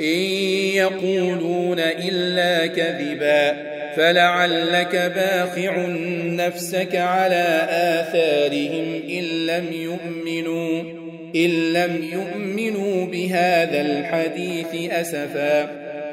إن يقولون إلا كذبا فلعلك باخع نفسك على آثارهم إن لم يؤمنوا إن لم يؤمنوا بهذا الحديث أسفا.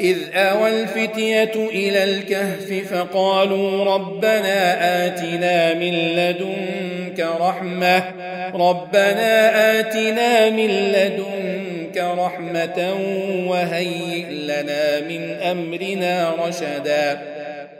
إذ آوى الفتية إلى الكهف فقالوا ربنا آتنا من لدنك رحمة ربنا آتنا من لدنك رحمة وهيئ لنا من أمرنا رشدا.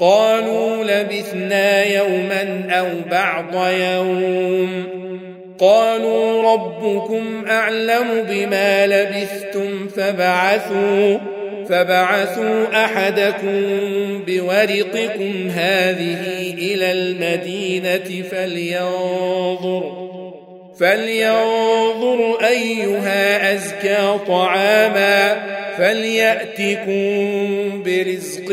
قالوا لبثنا يوما أو بعض يوم. قالوا ربكم أعلم بما لبثتم فبعثوا فبعثوا أحدكم بورقكم هذه إلى المدينة فلينظر فلينظر أيها أزكى طعاما فليأتكم برزق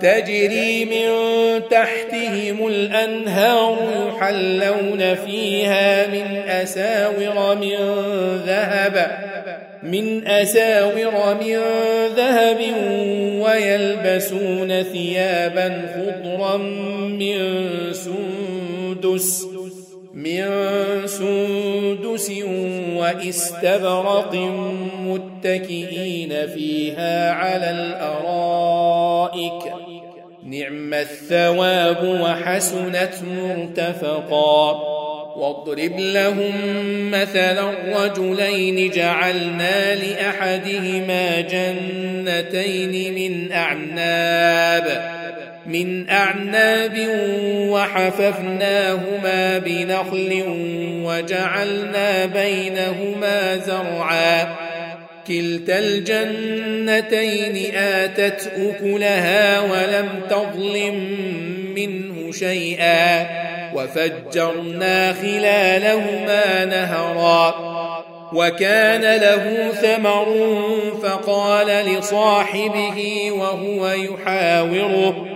تجري من تحتهم الأنهار يحلون فيها من أساور من ذهب من أساور من ذهب ويلبسون ثيابا خضرا من سندس من سندس واستبرق متكئين فيها على الأرائك. نعم الثواب وحسنت مرتفقا. واضرب لهم مثلا رجلين جعلنا لأحدهما جنتين من أعناب من أعناب وحففناهما بنخل وجعلنا بينهما زرعا. كلتا الجنتين آتت أكلها ولم تظلم منه شيئا وفجرنا خلالهما نهرا وكان له ثمر فقال لصاحبه وهو يحاوره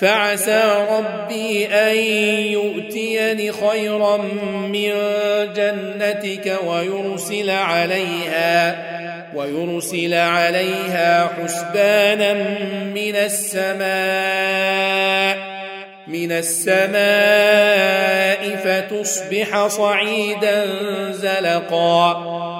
فعسى ربي أن يؤتيني خيرا من جنتك ويرسل عليها ويرسل عليها حسبانا من السماء من السماء فتصبح صعيدا زلقا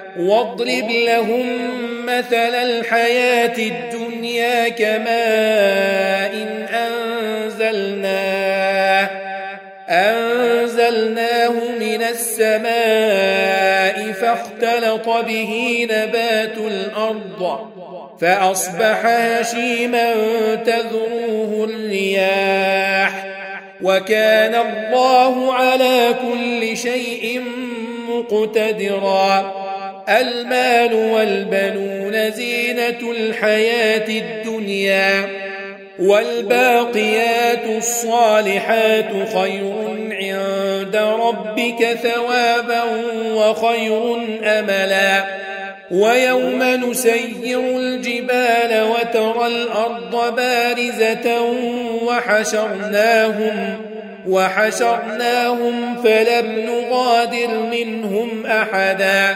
واضرب لهم مثل الحياة الدنيا كماء إن أنزلناه أنزلناه من السماء فاختلط به نبات الأرض فأصبح هشيما تذروه الرياح وكان الله على كل شيء مقتدرا. المال والبنون زينة الحياة الدنيا والباقيات الصالحات خير عند ربك ثوابا وخير أملا. ويوم نسير الجبال وترى الأرض بارزة وحشرناهم وحشرناهم فلم نغادر منهم أحدا.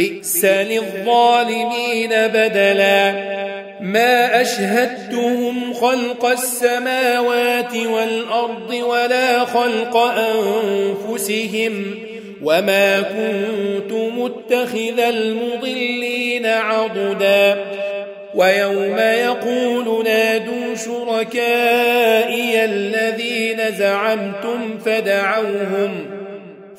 بئس للظالمين بدلا. ما أشهدتهم خلق السماوات والأرض ولا خلق أنفسهم وما كنت متخذ المضلين عضدا. ويوم يقول نادوا شركائي الذين زعمتم فدعوهم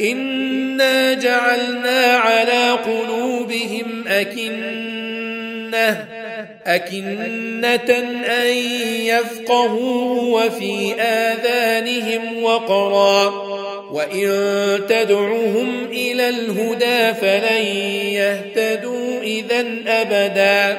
انا جعلنا على قلوبهم اكنه أكنة أن يفقهوا وفي آذانهم وقرا وإن تدعهم إلى الهدى فلن يهتدوا إذا أبدا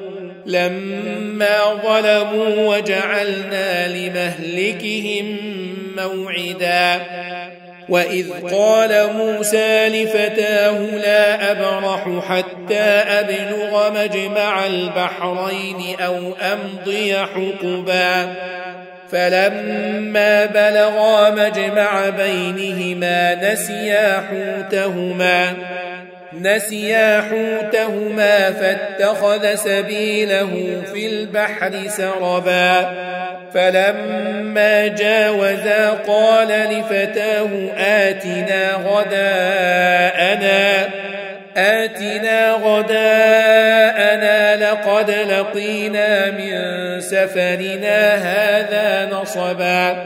لما ظلموا وجعلنا لمهلكهم موعدا. وإذ قال موسى لفتاه لا أبرح حتى أبلغ مجمع البحرين أو أمضي حقبا. فلما بلغا مجمع بينهما نسيا حوتهما. نسيا حوتهما فاتخذ سبيله في البحر سربا. فلما جاوزا قال لفتاه آتنا غداءنا. آتنا غداءنا لقد لقينا من سفرنا هذا نصبا.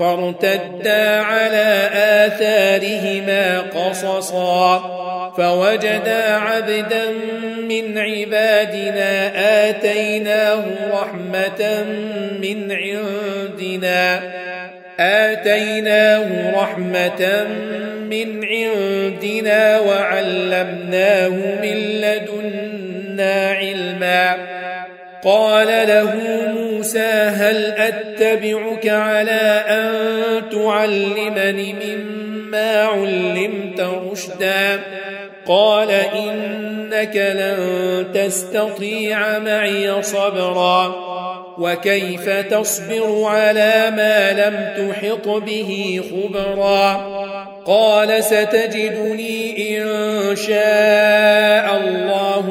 فارتدا على آثارهما قصصا فوجدا عبدا من عبادنا آتيناه رحمة من عندنا آتيناه رحمة من عندنا وعلمناه من لدنا علما. قال له موسى هل أتبعك على أن تعلمني مما علمت رشدا؟ قال إنك لن تستطيع معي صبرا. وكيف تصبر على ما لم تحط به خبرا؟ قال ستجدني إن شاء الله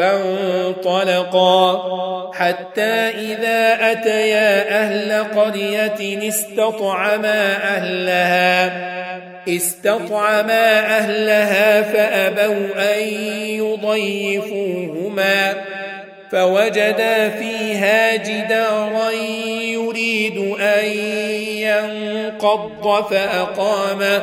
فانطلقا. حتى إذا أتيا أهل قرية استطعما أهلها. استطعما أهلها فأبوا أن يضيفوهما. فوجدا فيها جدارا يريد أن ينقض فأقامه.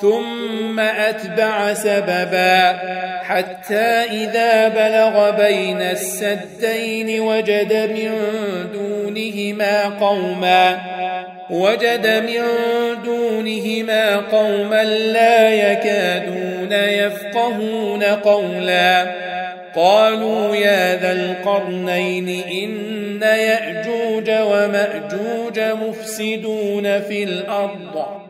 ثم أتبع سببا حتى إذا بلغ بين السدين وجد من دونهما قوما وجد من دونهما قوما لا يكادون يفقهون قولا. قالوا يا ذا القرنين إن يأجوج ومأجوج مفسدون في الأرض.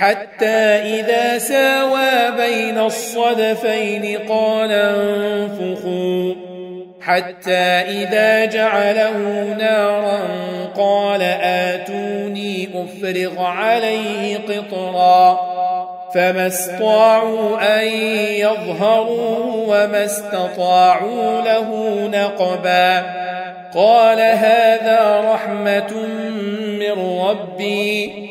حتى إذا ساوى بين الصدفين قال انفخوا. حتى إذا جعله نارا قال آتوني أفرغ عليه قطرا. فما استطاعوا أن يظهروا وما استطاعوا له نقبا. قال هذا رحمة من ربي.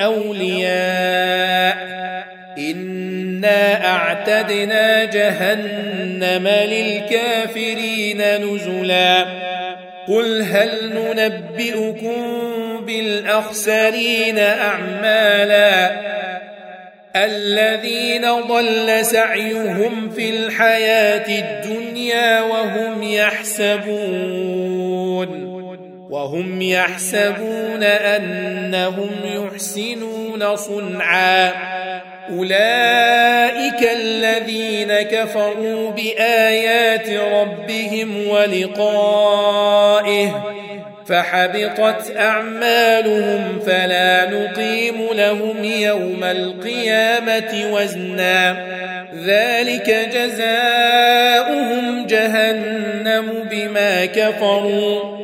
أولياء. إنا أعتدنا جهنم للكافرين نزلا. قل هل ننبئكم بالأخسرين أعمالا؟ الذين ضل سعيهم في الحياة الدنيا وهم يحسبون. وهم يحسبون أنهم يحسنون صنعا. أولئك الذين كفروا بآيات ربهم ولقائه فحبطت أعمالهم فلا نقيم لهم يوم القيامة وزنا. ذلك جزاؤهم جهنم بما كفروا.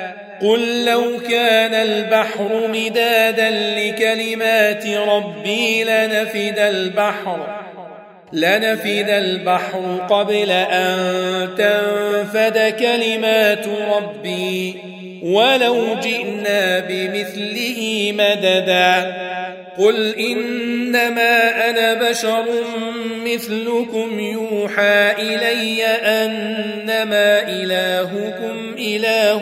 قل لو كان البحر مدادا لكلمات ربي لنفد البحر لنفد البحر قبل أن تنفد كلمات ربي. ولو جئنا بمثله مددا قل إنما أنا بشر مثلكم يوحى إلي أنما إلهكم إله